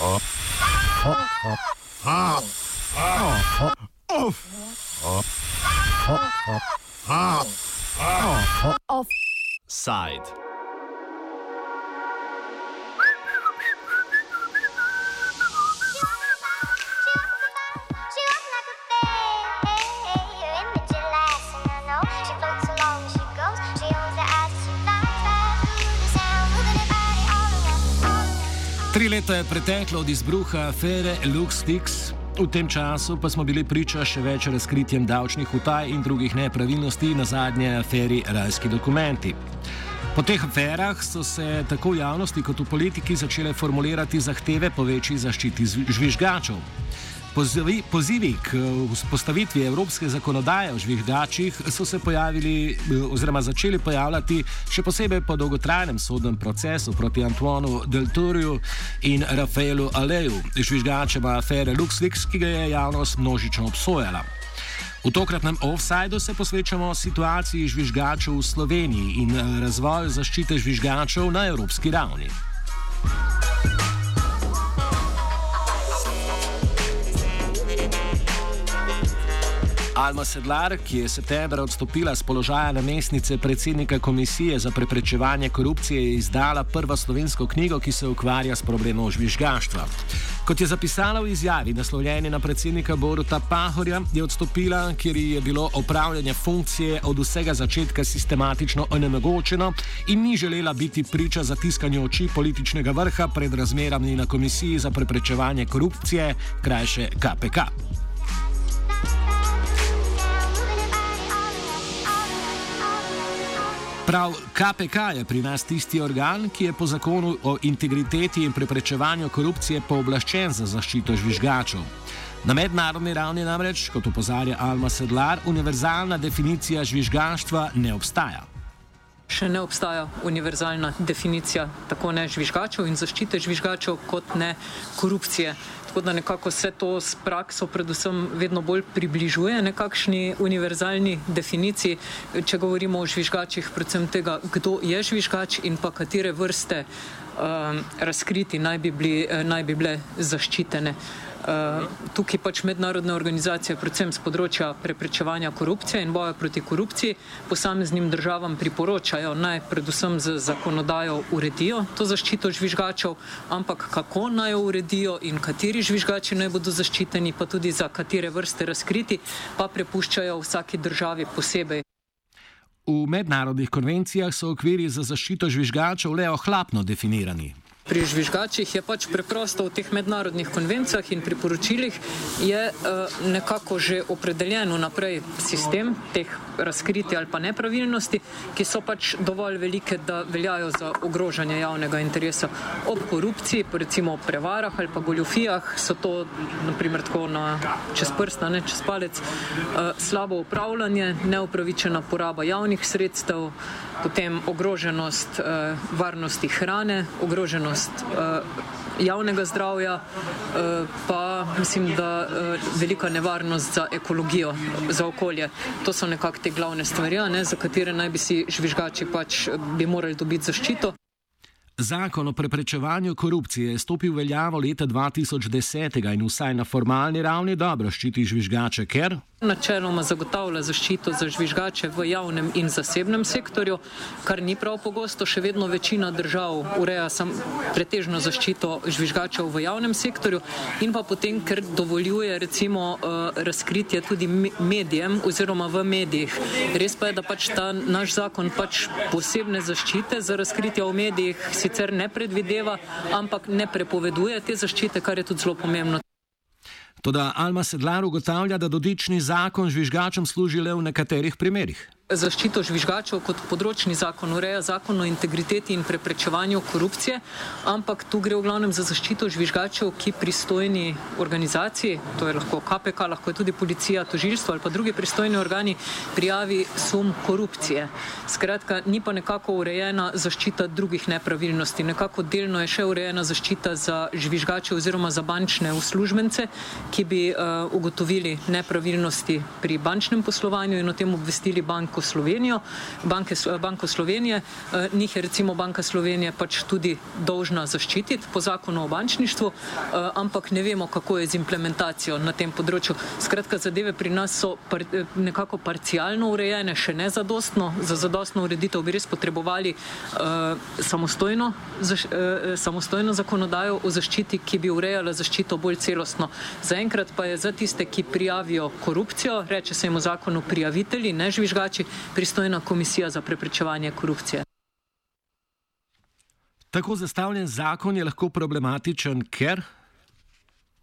Offside. Leta je preteklo od izbruha afere LuxLeaks. V tem času pa smo bili priča še več razkritjem davčnih utaj in drugih nepravilnosti, na zadnje aferi Rajski dokumenti. Po teh aferah so se tako v javnosti kot v politiki začele formulirati zahteve po večji zaščiti žvižgačev. Pozivi, pozivi k eh, vzpostavitvi evropske zakonodaje o žvižgačih so se pojavili eh, oziroma začeli pojavljati še posebej po dolgotrajnem sodnem procesu proti Antoinu Deltorju in Rafaelu Aleju, žvižgačema afere LuxLeaks, ki ga je javnost množično obsojala. V tokratnem offsajdu se posvečamo situaciji žvižgačev v Sloveniji in eh, razvoju zaščite žvižgačev na evropski ravni. Alma Sedlar, ki je septembra odstopila z položaja namestnice predsednika Komisije za preprečevanje korupcije, je izdala prvo slovensko knjigo, ki se ukvarja s problemom žvižgaštva. Kot je zapisala v izjavi, naslovljeni na predsednika Boruta Pahorja, je odstopila, ker ji je bilo opravljanje funkcije od vsega začetka sistematično onemogočeno in ni želela biti priča zatiskanju oči političnega vrha pred razmerami na Komisiji za preprečevanje korupcije, krajše KPK. Prav KPK je pri nas tisti organ, ki je po zakonu o integriteti in preprečevanju korupcije pooblaščen za zaščito žvižgačev. Na mednarodni ravni namreč, kot opozarja Alma Sedlar, univerzalna definicija žvižgaštva ne obstaja. Še ne obstaja univerzalna definicija tako ne žvižgačev in zaščite žvižgačev, kot ne korupcije. Tako da nekako se to s prakso predvsem vedno bolj približuje nekakšni univerzalni definiciji, če govorimo o žvižgačih, predvsem tega, kdo je žvižgač in pa katere vrste um, razkriti naj bi, bili, eh, naj bi bile zaščitene. Uh, tukaj pač mednarodne organizacije, predvsem z področja preprečevanja korupcije in boja proti korupciji, posameznim državam priporočajo naj predvsem z zakonodajo uredijo to zaščito žvižgačev, ampak kako naj jo uredijo in kateri žvižgači naj bodo zaščiteni, pa tudi za katere vrste razkriti, pa prepuščajo vsaki državi posebej. V mednarodnih konvencijah so okviri za zaščito žvižgačev le ohlapno definirani. Pri žvižgačih je pač preprosto v teh mednarodnih konvencijah in priporočilih je uh, nekako že opredeljen vnaprej sistem teh razkritij ali pa nepravilnosti, ki so pač dovolj velike, da veljajo za ogrožanje javnega interesa. Ob korupciji, pa recimo ob prevarah ali pa goljofijah, so to naprimer tako na čez prst, ne čez palec, uh, slabo upravljanje, neupravičena poraba javnih sredstev, potem ogroženost uh, varnosti hrane, ogroženost uh, javnega zdravja, uh, pa mislim, da uh, velika nevarnost za ekologijo, za okolje. To so nekako te glavne stvari, ne, za katere naj bi si žvižgači pač bi morali dobiti zaščito. Zakon o preprečevanju korupcije je stopil veljavo leta 2010 in vsaj na formalni ravni dobro ščiti žvižgače, ker Načeloma zagotavlja zaščito za žvižgače v javnem in zasebnem sektorju, kar ni prav pogosto. Še vedno večina držav ureja sam pretežno zaščito žvižgačev v javnem sektorju in pa potem, ker dovoljuje recimo eh, razkritje tudi me- medijem oziroma v medijih. Res pa je, da pač ta naš zakon pač posebne zaščite za razkritje v medijih sicer ne predvideva, ampak ne prepoveduje te zaščite, kar je tudi zelo pomembno. Toda Alma Sedlar ugotavlja, da dodični zakon žvižgačem služi le v nekaterih primerih. Zaščito žvižgačev kot področni zakon ureja zakon o integriteti in preprečevanju korupcije, ampak tu gre v glavnem za zaščito žvižgačev, ki pristojni organizaciji, to je lahko KPK, lahko je tudi policija, tožilstvo ali pa drugi pristojni organi, prijavi sum korupcije. Skratka, ni pa nekako urejena zaščita drugih nepravilnosti. Nekako delno je še urejena zaščita za žvižgače oziroma za bančne uslužbence, ki bi uh, ugotovili nepravilnosti pri bančnem poslovanju in o tem obvestili banko Banko, Slovenijo, Banke, Banko Slovenije. Njih je recimo Banka Slovenije pač tudi dolžna zaščititi po zakonu o bančništvu, ampak ne vemo, kako je z implementacijo na tem področju. Skratka, zadeve pri nas so par, nekako parcialno urejene, še ne zadostno. Za zadostno ureditev bi res potrebovali samostojno, zaš, samostojno zakonodajo o zaščiti, ki bi urejala zaščito bolj celostno. Zaenkrat pa je za tiste, ki prijavijo korupcijo, reče se jim v zakonu prijavitelji, ne žvižgači, pristojna komisija za preprečevanje korupcije. Tako zastavljen zakon je lahko problematičen, ker.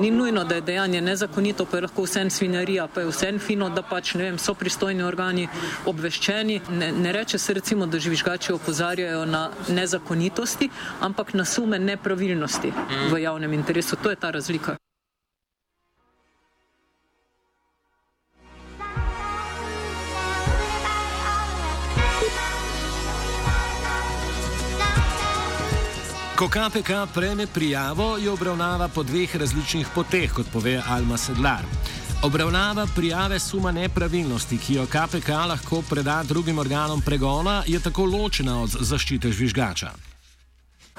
Ni nujno, da je dejanje nezakonito, pa je lahko vse svinjarija, pa je vse fino, da pač vem, so pristojni organi obveščeni. Ne, ne reče se recimo, da žvižgači opozarjajo na nezakonitosti, ampak na sume nepravilnosti v javnem interesu. To je ta razlika. Ko KPK prejme prijavo, jo obravnava po dveh različnih poteh, kot pove Alma Sedlar. Obravnava prijave suma nepravilnosti, ki jo KPK lahko preda drugim organom pregona, je tako ločena od zaščite žvižgača.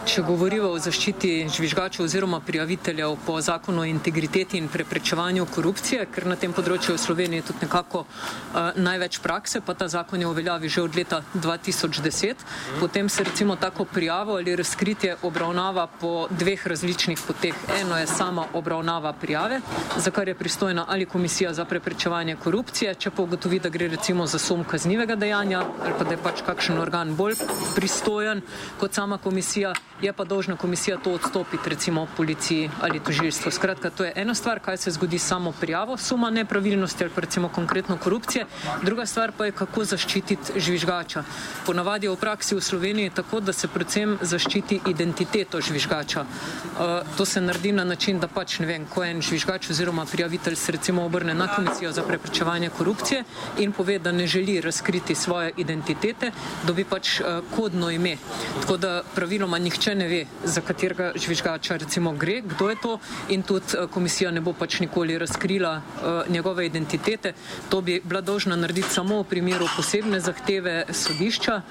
Če govorimo o zaščiti žvižgačev oziroma prijaviteljev po zakonu o integriteti in preprečevanju korupcije, ker na tem področju v Sloveniji je tudi nekako uh, največ prakse, pa ta zakon je uveljavi že od leta 2010, potem se recimo tako prijavo ali razkritje obravnava po dveh različnih poteh. Eno je sama obravnava prijave, za kar je pristojna ali komisija za preprečevanje korupcije, če pa ugotovi, da gre recimo za sum kaznivega dejanja ali pa da je pač kakšen organ bolj pristojen kot sama komisija je pa dolžna komisija to odstopiti, recimo policiji ali tožilstvu. Skratka, to je ena stvar, kaj se zgodi samo prijavo suma nepravilnosti ali pa recimo konkretno korupcije, druga stvar pa je, kako zaščititi žvižgača. Ponavadi je v praksi v Sloveniji tako, da se predvsem zaščiti identiteto žvižgača. Uh, to se naredi na način, da pač ne vem, ko en žvižgač oziroma prijavitelj se recimo obrne na komisijo za preprečevanje korupcije in pove, da ne želi razkriti svoje identitete, dobi pač uh, kodno ime. Tako da praviloma nihče ne ve, za katerega žvižgača recimo gre, kdo je to in tudi komisija ne bo pač nikoli razkrila uh, njegove identitete. To bi bila dolžna narediti samo v primeru posebne zahteve sodišča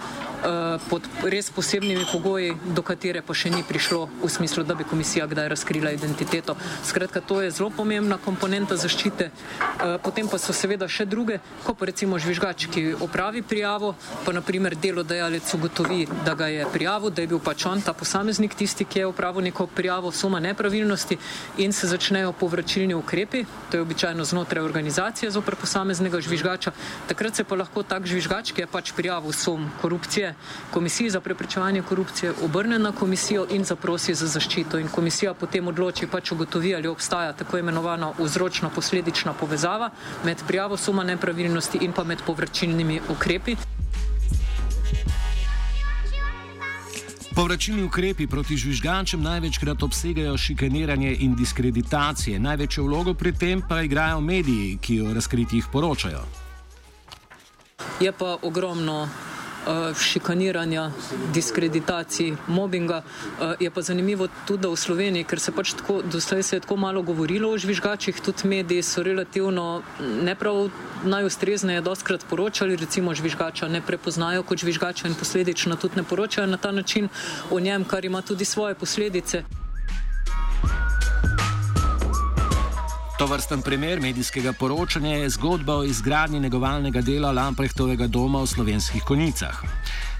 pod res posebnimi pogoji, do katere pa še ni prišlo v smislu, da bi komisija kdaj razkrila identiteto. Skratka, to je zelo pomembna komponenta zaščite. Uh, potem pa so seveda še druge, ko pa recimo žvižgač, ki opravi prijavo, pa naprimer delodajalec ugotovi, da ga je prijavil, da je bil pač on ta posameznik tisti, ki je upravil neko prijavo suma nepravilnosti in se začnejo povračilni ukrepi, to je običajno znotraj organizacije zopr posameznega žvižgača, takrat se pa lahko tak žvižgač, ki je pač prijavil sum korupcije, komisiji za preprečevanje korupcije obrne na komisijo in zaprosi za zaščito in komisija potem odloči, pač ugotovi, ali obstaja tako imenovana vzročno-posledična povezava med prijavo suma nepravilnosti in pa med povračilnimi ukrepi. Povračilni ukrepi proti žvižgačem največkrat obsegajo šikaniranje in diskreditacije. Največjo vlogo pri tem pa igrajo mediji, ki o razkritjih poročajo. Je pa ogromno šikaniranja, diskreditacij, mobbinga. Je pa zanimivo tudi, da v Sloveniji, ker se pač tako, doslej se je tako malo govorilo o žvižgačih, tudi mediji so relativno ne prav najustrezneje doskrat poročali, recimo žvižgača ne prepoznajo kot žvižgača in posledično tudi ne poročajo na ta način o njem, kar ima tudi svoje posledice. To vrsten primer medijskega poročanja je zgodba o izgradnji negovalnega dela Lamprehtovega doma v slovenskih konicah.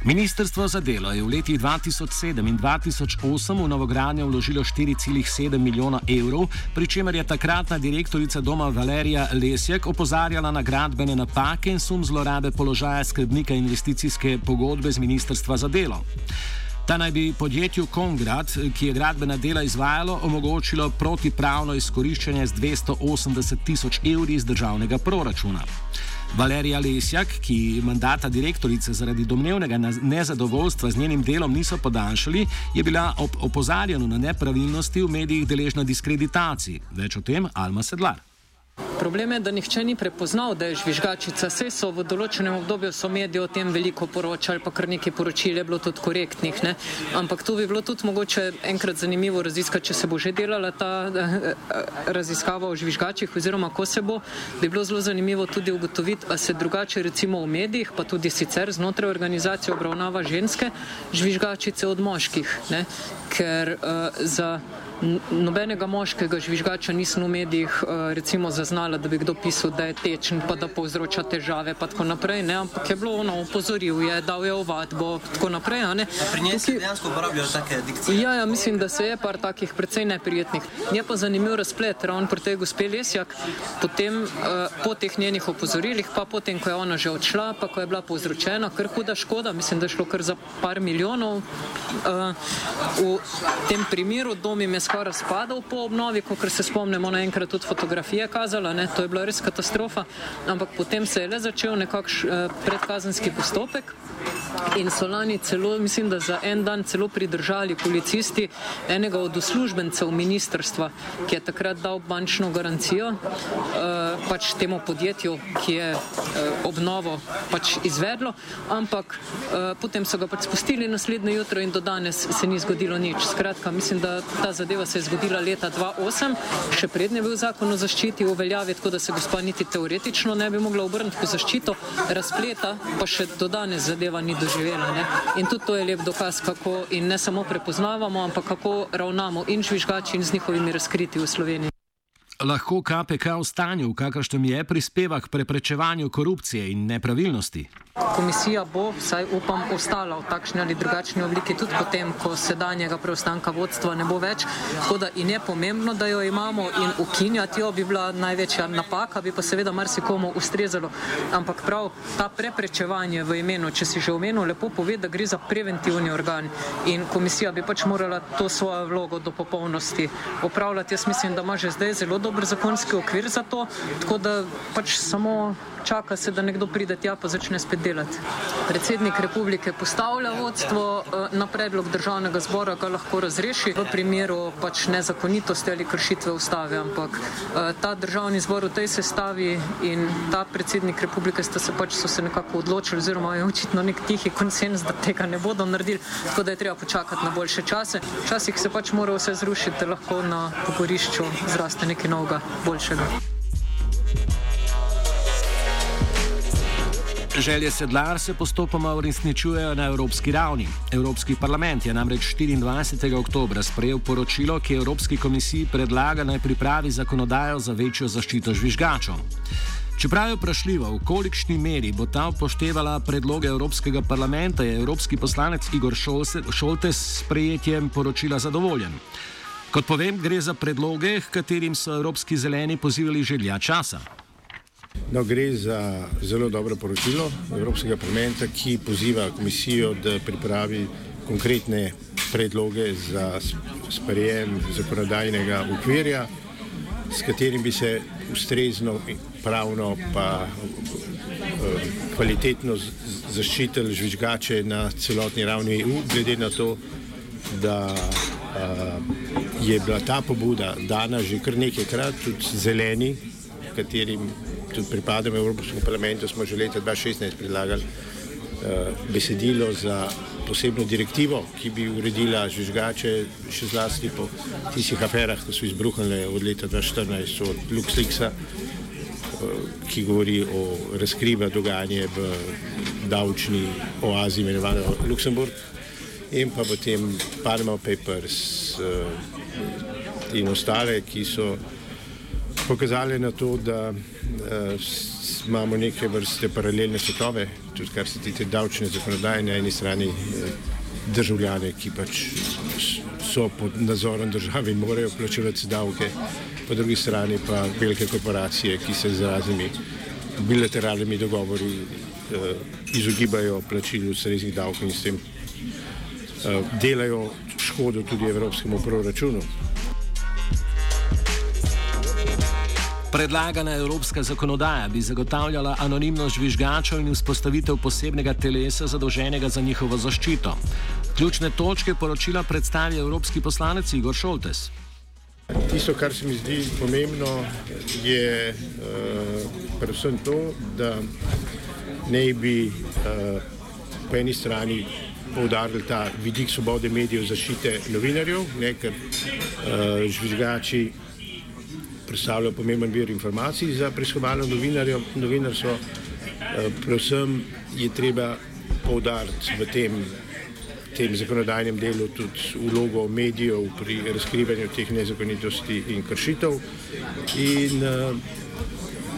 Ministrstvo za delo je v letih 2007 in 2008 v novogradnjo vložilo 4,7 milijona evrov, pri čemer je takratna direktorica doma Valerija Lesjak opozarjala na gradbene napake in sum zlorabe položaja skrbnika investicijske pogodbe z Ministrstva za delo. Ta naj bi podjetju Kongrad, ki je gradbena dela izvajalo, omogočilo protipravno izkoriščanje z 280 tisoč evri iz državnega proračuna. Valerija Lesjak, ki mandata direktorice zaradi domnevnega nezadovoljstva z njenim delom niso podaljšali, je bila ob opozarjanju na nepravilnosti v medijih deležna diskreditacij. Več o tem Alma Sedlar. Problem je, da nihče ni prepoznal, da je žvižgačica. Vse so v določenem obdobju so mediji o tem veliko poročali, pa kar nekaj poročil je bilo tudi korektnih. Ne? Ampak tu bi bilo tudi mogoče enkrat zanimivo raziskati, če se bo že delala ta eh, raziskava o žvižgačih oziroma ko se bo, bi bilo zelo zanimivo tudi ugotoviti, a se drugače recimo v medijih, pa tudi sicer znotraj organizacije obravnava ženske žvižgačice od moških. Ne? Ker uh, za nobenega moškega žvižgača nisem v medijih uh, recimo zaznala, da bi kdo pisal, da je tečen, pa da povzroča težave, pa tako naprej, ne? ampak je bilo ono, upozoril je, dal je ovadbo, tako naprej. Pri njej se dejansko uporabljajo take dikcije. Ja, ja, mislim, da se je par takih precej neprijetnih. Je pa zanimiv razplet, ravno pri tej gospe Lesjak, potem uh, po teh njenih opozorilih, pa potem, ko je ona že odšla, pa ko je bila povzročena kar huda škoda, mislim, da je šlo kar za par milijonov. Uh, v tem primeru dom je skoraj razpadal po obnovi, kot se spomnimo, naenkrat tudi fotografije kazala, ne, to je bila res katastrofa, ampak potem se je le začel nekakšen uh, predkazenski postopek. In so lani celo, mislim, da za en dan celo pridržali policisti enega od uslužbencev ministrstva, ki je takrat dal bančno garancijo uh, pač temu podjetju, ki je uh, obnovo pač izvedlo, ampak uh, potem so ga pač spustili naslednje jutro in do danes se ni zgodilo nič. Skratka, mislim, da ta zadeva se je zgodila leta 2008, še prednje bil zakon o zaščiti uveljavi, tako da se gospa niti teoretično ne bi mogla obrniti po zaščito, razpleta pa še do danes zadeva ni doživela. Ne? In tudi to je lep dokaz, kako in ne samo prepoznavamo, ampak kako ravnamo in žvižgači in z njihovimi razkriti v Sloveniji. Lahko KPK v stanju, v kakršnem je, prispeva k preprečevanju korupcije in nepravilnosti. Komisija bo, vsaj upam, ostala v takšni ali drugačni obliki tudi potem, ko sedanjega preostanka vodstva ne bo več. Tako da in je pomembno, da jo imamo in ukinjati jo bi bila največja napaka, bi pa seveda marsikomu ustrezalo. Ampak prav ta preprečevanje v imenu, če si že omenil, lepo pove, da gre za preventivni organ in komisija bi pač morala to svojo vlogo do popolnosti opravljati. Jaz mislim, da ima že zdaj zelo dober zakonski okvir za to, tako da pač samo čaka se, da nekdo pride tja pa začne spet delati. Predsednik republike postavlja vodstvo eh, na predlog državnega zbora, ga lahko razreši v primeru pač nezakonitosti ali kršitve ustave, ampak eh, ta državni zbor v tej sestavi in ta predsednik republike sta se pač so se nekako odločili oziroma je očitno nek tihi konsens, da tega ne bodo naredili, tako da je treba počakati na boljše čase. Včasih se pač mora vse zrušiti, da lahko na pogorišču zraste nekaj novega, boljšega. Želje sedlar se postopoma uresničujejo na evropski ravni. Evropski parlament je namreč 24. oktober sprejel poročilo, ki Evropski komisiji predlaga naj pripravi zakonodajo za večjo zaščito žvižgačov. Čeprav je vprašljivo, v kolikšni meri bo ta upoštevala predloge Evropskega parlamenta, je evropski poslanec Igor Šoltes s sprejetjem poročila zadovoljen. Kot povem, gre za predloge, h katerim so evropski zeleni pozivali že dlje časa. No, gre za zelo dobro poročilo Evropskega parlamenta, ki poziva komisijo, da pripravi konkretne predloge za sprejem zakonodajnega okvirja, s katerim bi se ustrezno, pravno pa kvalitetno zaščitili žvižgače na celotni ravni EU, glede na to, da je bila ta pobuda dana že kar nekajkrat, tudi zeleni, katerim tudi pripadamo Evropskemu parlamentu, smo že leta 2016 predlagali uh, besedilo za posebno direktivo, ki bi uredila žvižgače, še zlasti po tistih aferah, ki so izbruhnile od leta 2014 od LuxLeaksa, uh, ki govori o razkriva dogajanje v davčni oazi imenovano Luksemburg in pa potem Panama Papers uh, in ostale, ki so pokazali na to, da imamo neke vrste paralelne svetove, tudi kar se tiče davčne zakonodaje na eni strani uh, državljane, ki pač so pod nadzorom države in morajo plačevati davke, po drugi strani pa velike korporacije, ki se z raznimi bilateralnimi dogovori uh, izogibajo plačilu ustreznih davkov in s tem uh, delajo škodo tudi evropskemu proračunu. Predlagana evropska zakonodaja bi zagotavljala anonimnost žvižgačev in vzpostavitev posebnega telesa zadolženega za njihovo zaščito. Ključne točke poročila predstavi evropski poslanec Igor Šoltes. Tisto, kar se mi zdi pomembno, je uh, predvsem to, da ne bi uh, po eni strani poudarili ta vidik svobode medijev, zaščite novinarjev, ne, ker uh, žvižgači predstavljajo pomemben vir informacij za preiskovalno novinarstvo. Uh, predvsem je treba poudariti v tem tem zakonodajnem delu tudi vlogo medijev pri razkrivanju teh nezakonitosti in kršitev. In uh,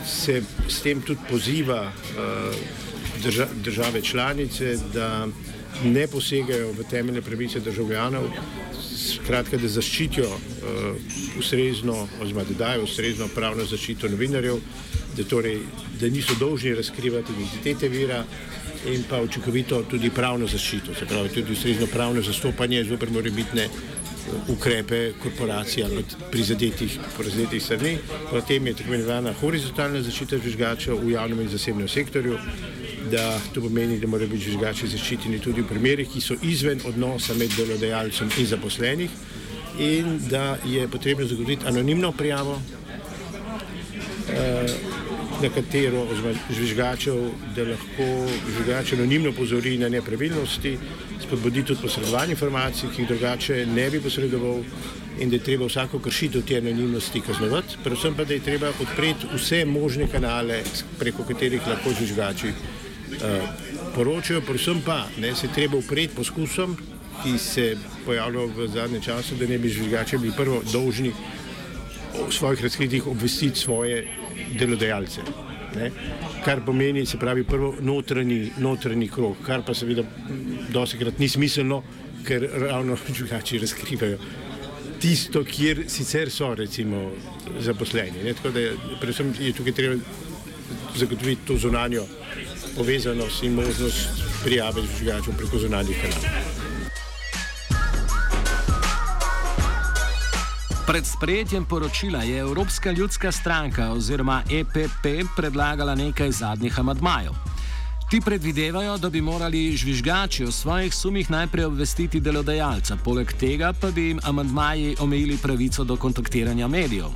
se s tem tudi poziva uh, drža države članice, da ne posegajo v temeljne pravice državljanov, skratka, da zaščitijo uh, ustrezno, oziroma da dajo ustrezno pravno zaščito novinarjev, da, torej, da niso dolžni razkrivati identitete vira in pa učinkovito tudi pravno zaščito, se pravi tudi ustrezno pravno zastopanje zoper morebitne uh, ukrepe korporacij ali prizadetih, prizadetih strani. Potem je tako imenovana horizontalna zaščita žvižgačev v javnem in zasebnem sektorju, da to pomeni, da morajo biti žvižgači zaščiteni tudi v primerih, ki so izven odnosa med delodajalcem in zaposlenih in da je potrebno zagotoviti anonimno prijavo. Uh, na katero žvižgačev, da lahko žvižgač anonimno pozori na nepravilnosti, spodbudi tudi posredovanje informacij, ki jih drugače ne bi posredoval in da je treba vsako kršitev te anonimnosti kaznovati, predvsem pa da je treba odpreti vse možne kanale, preko katerih lahko žvižgači poročajo, predvsem pa ne, se treba upreti poskusom, ki se pojavljajo v zadnjem času, da ne bi žvižgači bili prvo dolžni v svojih razkritjih obvestiti svoje delodajalce. Ne? Kar pomeni, se pravi, prvo notranji, notranji krog, kar pa seveda dosekrat ni smiselno, ker ravno drugače razkrivajo tisto, kjer sicer so recimo zaposleni. Ne? Tako da je, predvsem je tukaj treba zagotoviti to zunanjo povezanost in možnost prijave žvižgačev preko zunanjih kanalov. Pred sprejetjem poročila je Evropska ljudska stranka oziroma EPP predlagala nekaj zadnjih amadmajev. Ti predvidevajo, da bi morali žvižgači o svojih sumih najprej obvestiti delodajalca, poleg tega pa bi jim amadmaji omejili pravico do kontaktiranja medijev.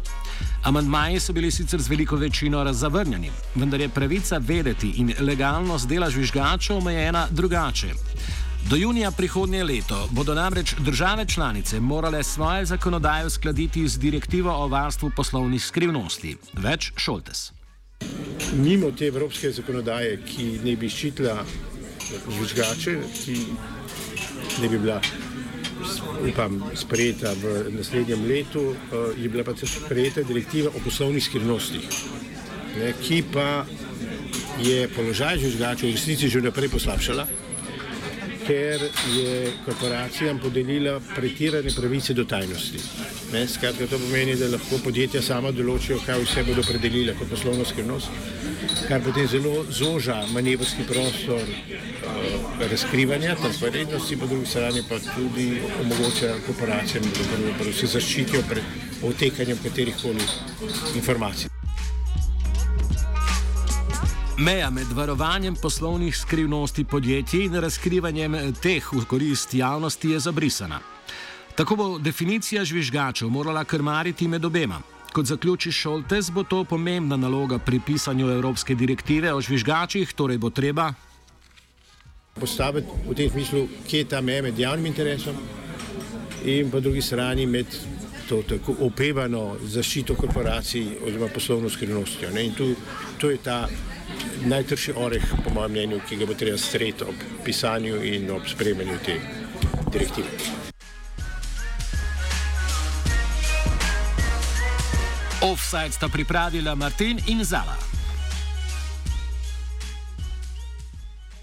Amandmaji so bili sicer z veliko večino razzavrnjeni, vendar je pravica vedeti in legalnost dela žvižgačev omejena drugače. Do junija prihodnje leto bodo namreč države članice morale svoje zakonodaje uskladiti z direktivo o varstvu poslovnih skrivnosti. Več šoltes. Mimo te evropske zakonodaje, ki ne bi ščitila žvižgače, ki ne bi bila upam, sprejeta v naslednjem letu, eh, je bila pa tudi sprejeta direktiva o poslovnih skrivnostih, ne, ki pa je položaj žvižgačev v resnici že vnaprej poslabšala ker je korporacijam podelila pretirane pravice do tajnosti. Ne, skratka, to pomeni, da lahko podjetja sama določijo, kaj vse bodo predelila kot poslovno skrivnost, kar potem zelo zoža manevrski prostor uh, razkrivanja, transparentnosti, po drugi strani pa tudi omogoča korporacijam, da se zaščitijo pred otekanjem katerih koli informacij. Meja med varovanjem poslovnih skrivnosti podjetij in razkrivanjem teh v korist javnosti je zabrisana. Tako bo definicija žvižgačev morala krmariti med obema. Kot zaključi Šoltes, bo to pomembna naloga pri pisanju Evropske direktive o žvižgačih, torej bo treba postaviti v tem smislu, kje je ta meja med javnim interesom in po drugi strani med to tako opevano zaščito korporacij oziroma poslovno skrivnostjo. In tu, tu je ta najtrši oreh, po mojem mnenju, ki ga bo treba streti ob pisanju in ob spremenju te direktive. Offside sta pripravila Martin in Zala.